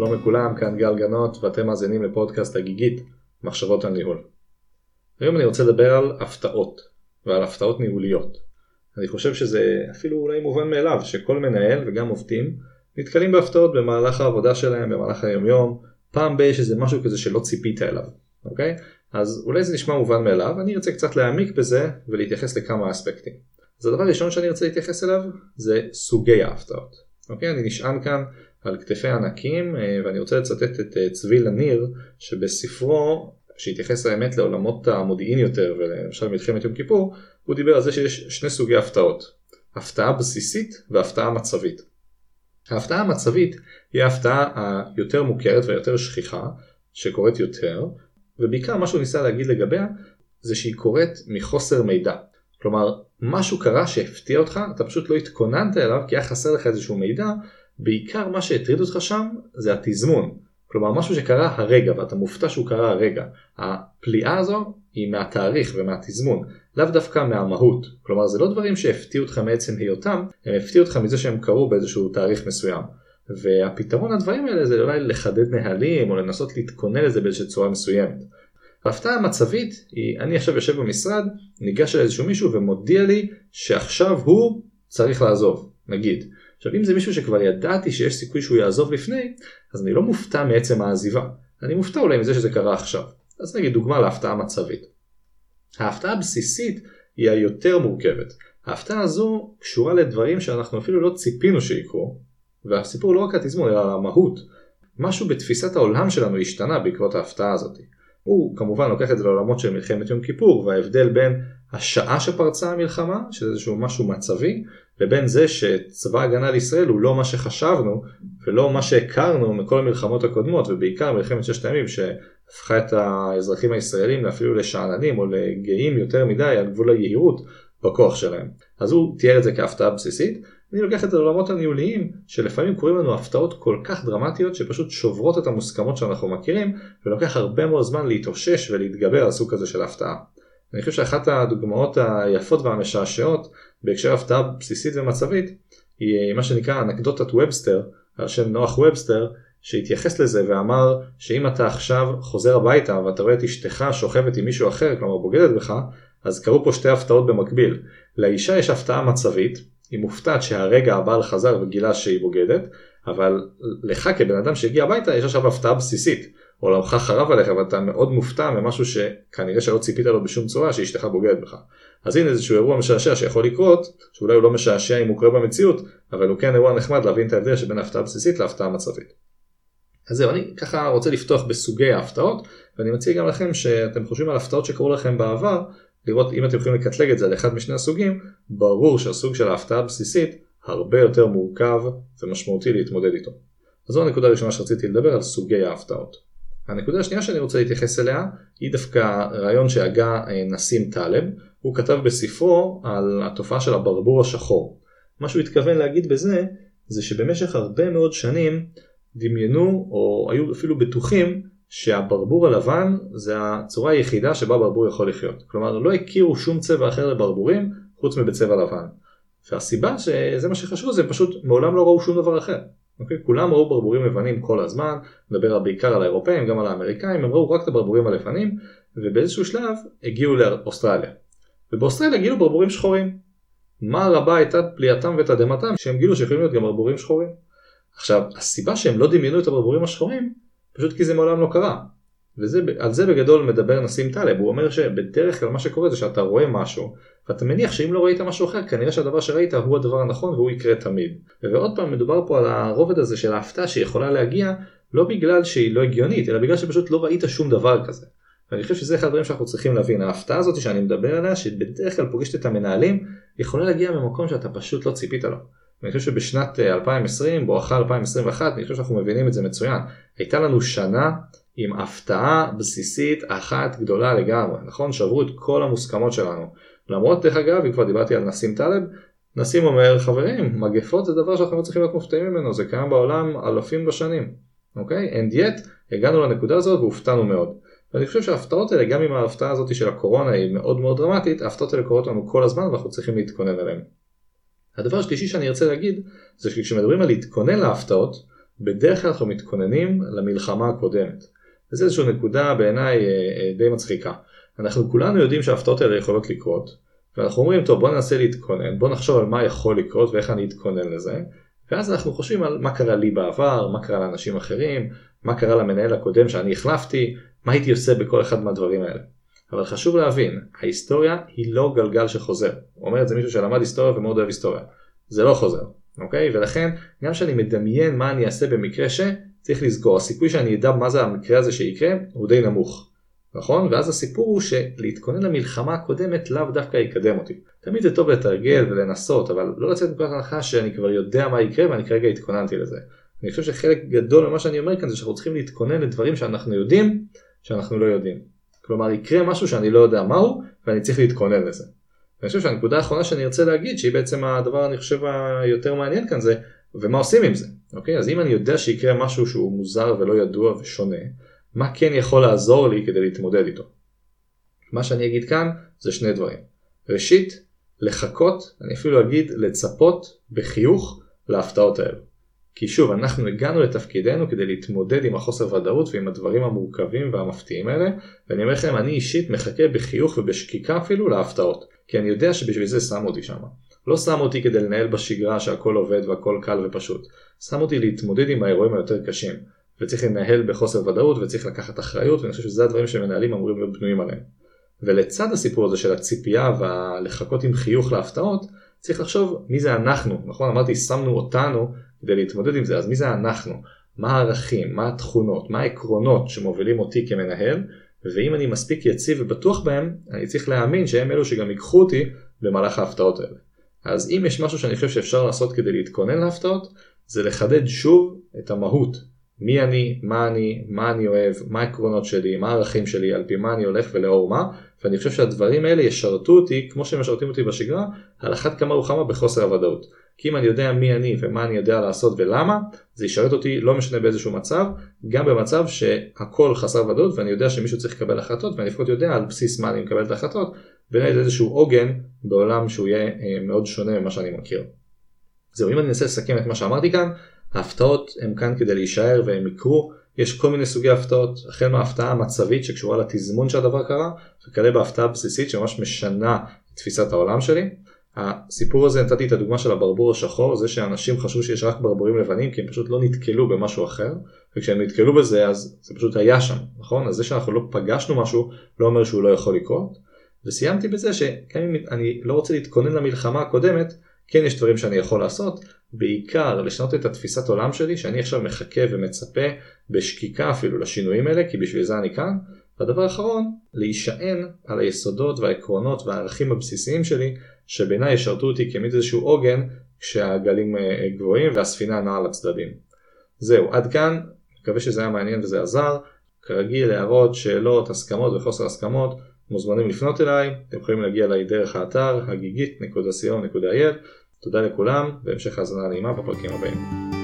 שלום לכולם, כאן גל גנות ואתם מאזינים לפודקאסט הגיגית, מחשבות על ניהול. היום אני רוצה לדבר על הפתעות ועל הפתעות ניהוליות. אני חושב שזה אפילו אולי מובן מאליו שכל מנהל וגם עובדים נתקלים בהפתעות במהלך העבודה שלהם, במהלך היומיום, פעם ב- יש משהו כזה שלא ציפית אליו, אוקיי? אז אולי זה נשמע מובן מאליו, אני ארצה קצת להעמיק בזה ולהתייחס לכמה אספקטים. אז הדבר הראשון שאני רוצה להתייחס אליו זה סוגי ההפתעות. אוקיי? אני נשען כאן על כתפי ענקים אה, ואני רוצה לצטט את אה, צבי לניר שבספרו שהתייחס האמת לעולמות המודיעין יותר ולמשל מלחמת יום כיפור הוא דיבר על זה שיש שני סוגי הפתעות הפתעה בסיסית והפתעה מצבית. ההפתעה המצבית היא ההפתעה היותר מוכרת והיותר שכיחה שקורית יותר ובעיקר מה שהוא ניסה להגיד לגביה זה שהיא קורית מחוסר מידע. כלומר משהו קרה שהפתיע אותך אתה פשוט לא התכוננת אליו כי היה חסר לך איזשהו מידע בעיקר מה שהטריד אותך שם זה התזמון. כלומר משהו שקרה הרגע ואתה מופתע שהוא קרה הרגע. הפליאה הזו היא מהתאריך ומהתזמון, לאו דווקא מהמהות. כלומר זה לא דברים שהפתיעו אותך מעצם היותם, הם הפתיעו אותך מזה שהם קרו באיזשהו תאריך מסוים. והפתרון לדברים האלה זה אולי לחדד נהלים או לנסות להתכונן לזה באיזושהי צורה מסוימת. ההפתעה המצבית היא אני עכשיו יושב במשרד, ניגש אל איזשהו מישהו ומודיע לי שעכשיו הוא צריך לעזוב, נגיד. עכשיו אם זה מישהו שכבר ידעתי שיש סיכוי שהוא יעזוב לפני, אז אני לא מופתע מעצם העזיבה. אני מופתע אולי מזה שזה קרה עכשיו. אז נגיד דוגמה להפתעה מצבית. ההפתעה הבסיסית היא היותר מורכבת. ההפתעה הזו קשורה לדברים שאנחנו אפילו לא ציפינו שיקרו, והסיפור לא רק התזמון אלא המהות. משהו בתפיסת העולם שלנו השתנה בעקבות ההפתעה הזאת. הוא כמובן לוקח את זה לעולמות של מלחמת יום כיפור וההבדל בין השעה שפרצה המלחמה, שזה איזשהו משהו מצבי, לבין זה שצבא הגנה לישראל הוא לא מה שחשבנו ולא מה שהכרנו מכל המלחמות הקודמות ובעיקר מלחמת ששת הימים שהפכה את האזרחים הישראלים אפילו לשאננים או לגאים יותר מדי על גבול היהירות בכוח שלהם. אז הוא תיאר את זה כהפתעה בסיסית. אני לוקח את העולמות הניהוליים שלפעמים קוראים לנו הפתעות כל כך דרמטיות שפשוט שוברות את המוסכמות שאנחנו מכירים ולוקח הרבה מאוד זמן להתאושש ולהתגבר על סוג כזה של הפתעה. אני חושב שאחת הדוגמאות היפות והמשעשעות בהקשר הפתעה בסיסית ומצבית היא מה שנקרא אנקדוטת ובסטר על שם נוח ובסטר שהתייחס לזה ואמר שאם אתה עכשיו חוזר הביתה ואתה רואה את אשתך שוכבת עם מישהו אחר כלומר בוגדת בך אז קרו פה שתי הפתעות במקביל לאישה יש הפתעה מצבית היא מופתעת שהרגע הבעל חזר וגילה שהיא בוגדת אבל לך כבן אדם שהגיע הביתה יש עכשיו הפתעה בסיסית עולמך חרב עליך ואתה מאוד מופתע ממשהו שכנראה שלא ציפית לו בשום צורה שאשתך בוגדת בך. אז הנה איזשהו אירוע משעשע שיכול לקרות, שאולי הוא לא משעשע אם הוא קורה במציאות, אבל הוא כן אירוע נחמד להבין את ההבדל שבין ההפתעה הבסיסית להפתעה המצבית. אז זהו, אני ככה רוצה לפתוח בסוגי ההפתעות, ואני מציע גם לכם שאתם חושבים על הפתעות שקרו לכם בעבר, לראות אם אתם יכולים לקטלג את זה על אחד משני הסוגים, ברור שהסוג של ההפתעה הבסיסית הרבה יותר מורכב ומשמעותי להתמודד איתו. אז זו הנקודה הראשונה שרציתי לדבר על סוגי ההפתעות. הנקודה השנייה שאני רוצה להתייחס אליה היא דווקא רעיון שהגה אה, נסים טלב, הוא כתב בספרו על התופעה של הברבור השחור. מה שהוא התכוון להגיד בזה זה שבמשך הרבה מאוד שנים דמיינו או היו אפילו בטוחים שהברבור הלבן זה הצורה היחידה שבה ברבור יכול לחיות. כלומר לא הכירו שום צבע אחר לברבורים חוץ מבצבע לבן. והסיבה שזה מה שחשבו זה פשוט מעולם לא ראו שום דבר אחר. אוקיי? כולם ראו ברבורים לבנים כל הזמן, נדבר בעיקר על האירופאים, גם על האמריקאים, הם ראו רק את הברבורים הלבנים, ובאיזשהו שלב הגיעו לאוסטרליה. ובאוסטרליה גילו ברבורים שחורים. מה רבה הייתה פליאתם ותדהמתם שהם גילו שיכולים להיות גם ברבורים שחורים. עכשיו, הסיבה שהם לא דמיינו את הברבורים השחורים, פשוט כי זה מעולם לא קרה. ועל זה בגדול מדבר נסים טלב, הוא אומר שבדרך כלל מה שקורה זה שאתה רואה משהו ואתה מניח שאם לא ראית משהו אחר כנראה שהדבר שראית הוא הדבר הנכון והוא יקרה תמיד. ועוד פעם מדובר פה על הרובד הזה של ההפתעה שיכולה להגיע לא בגלל שהיא לא הגיונית אלא בגלל שפשוט לא ראית שום דבר כזה. ואני חושב שזה אחד הדברים שאנחנו צריכים להבין, ההפתעה הזאת שאני מדבר עליה שבדרך כלל פוגשת את המנהלים יכולה להגיע ממקום שאתה פשוט לא ציפית לו. אני חושב שבשנת 2020 בואכה 2021 אני חושב שאנחנו מבינים את זה מצוין. הייתה לנו שנה עם הפתעה בסיסית אחת גדולה לגמרי, נכון? שברו את כל המוסכמות שלנו. למרות דרך אגב, אם כבר דיברתי על נסים טלב, נסים אומר חברים, מגפות זה דבר שאנחנו לא צריכים להיות מופתעים ממנו, זה קיים בעולם אלפים בשנים, אוקיי? And yet, הגענו לנקודה הזאת והופתענו מאוד. ואני חושב שההפתעות האלה, גם אם ההפתעה הזאת של הקורונה היא מאוד מאוד דרמטית, ההפתעות האלה קורות לנו כל הזמן ואנחנו צריכים להתכונן אליהן. הדבר השלישי שאני ארצה להגיד, זה שכשמדברים על להתכונן להפתעות, בדרך כלל אנחנו מתכוננים למלחמה הקודמת. וזו איזושהי נקודה בעיניי אה, אה, די מצחיקה. אנחנו כולנו יודעים שההפתעות האלה יכולות לקרות, ואנחנו אומרים טוב בוא ננסה להתכונן, בוא נחשוב על מה יכול לקרות ואיך אני אתכונן לזה, ואז אנחנו חושבים על מה קרה לי בעבר, מה קרה לאנשים אחרים, מה קרה למנהל הקודם שאני החלפתי, מה הייתי עושה בכל אחד מהדברים האלה. אבל חשוב להבין, ההיסטוריה היא לא גלגל שחוזר. אומר את זה מישהו שלמד היסטוריה ומאוד אוהב היסטוריה. זה לא חוזר, אוקיי? ולכן, גם כשאני מדמיין מה אני אעשה במקרה ש... צריך לזכור, הסיכוי שאני אדע מה זה המקרה הזה שיקרה הוא די נמוך. נכון? ואז הסיפור הוא שלהתכונן למלחמה הקודמת לאו דווקא יקדם אותי. תמיד זה טוב לתרגל ולנסות, אבל לא לצאת מנקודת הנחה שאני כבר יודע מה יקרה ואני כרגע התכוננתי לזה. אני חושב שחלק גדול ממה שאני אומר כאן זה שאנחנו צריכים להתכונן לדברים שאנחנו יודעים שאנחנו לא יודעים. כלומר יקרה משהו שאני לא יודע מהו ואני צריך להתכונן לזה. אני חושב שהנקודה האחרונה שאני ארצה להגיד שהיא בעצם הדבר אני חושב היותר מעניין כאן זה ומה עושים עם זה. אוקיי אז אם אני יודע שיקרה משהו שהוא מוזר ולא ידוע ושונה מה כן יכול לעזור לי כדי להתמודד איתו. מה שאני אגיד כאן זה שני דברים. ראשית לחכות אני אפילו אגיד לצפות בחיוך להפתעות האלו. כי שוב, אנחנו הגענו לתפקידנו כדי להתמודד עם החוסר ודאות ועם הדברים המורכבים והמפתיעים האלה, ואני אומר לכם, אני אישית מחכה בחיוך ובשקיקה אפילו להפתעות, כי אני יודע שבשביל זה שמו אותי שם. לא שמו אותי כדי לנהל בשגרה שהכל עובד והכל קל ופשוט, שמו אותי להתמודד עם האירועים היותר קשים, וצריך לנהל בחוסר ודאות וצריך לקחת אחריות, ואני חושב שזה הדברים שמנהלים אמורים להיות בנויים עליהם. ולצד הסיפור הזה של הציפייה והלחכות עם חיוך להפתעות, צריך לחשוב מי זה אנחנו, נכון? אמרתי שמנו אותנו כדי להתמודד עם זה, אז מי זה אנחנו? מה הערכים, מה התכונות, מה העקרונות שמובילים אותי כמנהל, ואם אני מספיק יציב ובטוח בהם, אני צריך להאמין שהם אלו שגם ייקחו אותי במהלך ההפתעות האלה. אז אם יש משהו שאני חושב שאפשר לעשות כדי להתכונן להפתעות, זה לחדד שוב את המהות. מי אני, מה אני, מה אני אוהב, מה העקרונות שלי, מה הערכים שלי, על פי מה אני הולך ולאור מה, ואני חושב שהדברים האלה ישרתו אותי, כמו שהם משרתים אותי בשגרה, על אחת כמה וכמה בחוסר הוודאות. כי אם אני יודע מי אני ומה אני יודע לעשות ולמה, זה ישרת אותי לא משנה באיזשהו מצב, גם במצב שהכל חסר ודאות ואני יודע שמישהו צריך לקבל החלטות ואני לפחות יודע על בסיס מה אני מקבל את ההחלטות, ולנהל איזשהו עוגן בעולם שהוא יהיה אה, מאוד שונה ממה שאני מכיר. זהו, אם אני אנסה לסכם את מה שאמרתי כאן, ההפתעות הם כאן כדי להישאר והם יקרו. יש כל מיני סוגי הפתעות, החל מההפתעה המצבית שקשורה לתזמון שהדבר קרה, וכלה בהפתעה בסיסית שממש משנה את תפיסת העולם שלי. הסיפור הזה נתתי את הדוגמה של הברבור השחור, זה שאנשים חשבו שיש רק ברבורים לבנים כי הם פשוט לא נתקלו במשהו אחר, וכשהם נתקלו בזה אז זה פשוט היה שם, נכון? אז זה שאנחנו לא פגשנו משהו לא אומר שהוא לא יכול לקרות. וסיימתי בזה שגם אם אני לא רוצה להתכונן למלחמה הקודמת, כן יש דברים שאני יכול לעשות, בעיקר לשנות את התפיסת עולם שלי שאני עכשיו מחכה ומצפה בשקיקה אפילו לשינויים האלה כי בשביל זה אני כאן. והדבר האחרון, להישען על היסודות והעקרונות והערכים הבסיסיים שלי שבעיניי ישרתו אותי כמין איזשהו עוגן כשהגלים אה, גבוהים והספינה נעה לצדדים. זהו, עד כאן, מקווה שזה היה מעניין וזה עזר. כרגיל הערות, שאלות, הסכמות וחוסר הסכמות מוזמנים לפנות אליי, אתם יכולים להגיע אליי דרך האתר הגיגית.co.il תודה לכולם והמשך האזנה נעימה בפרקים הבאים.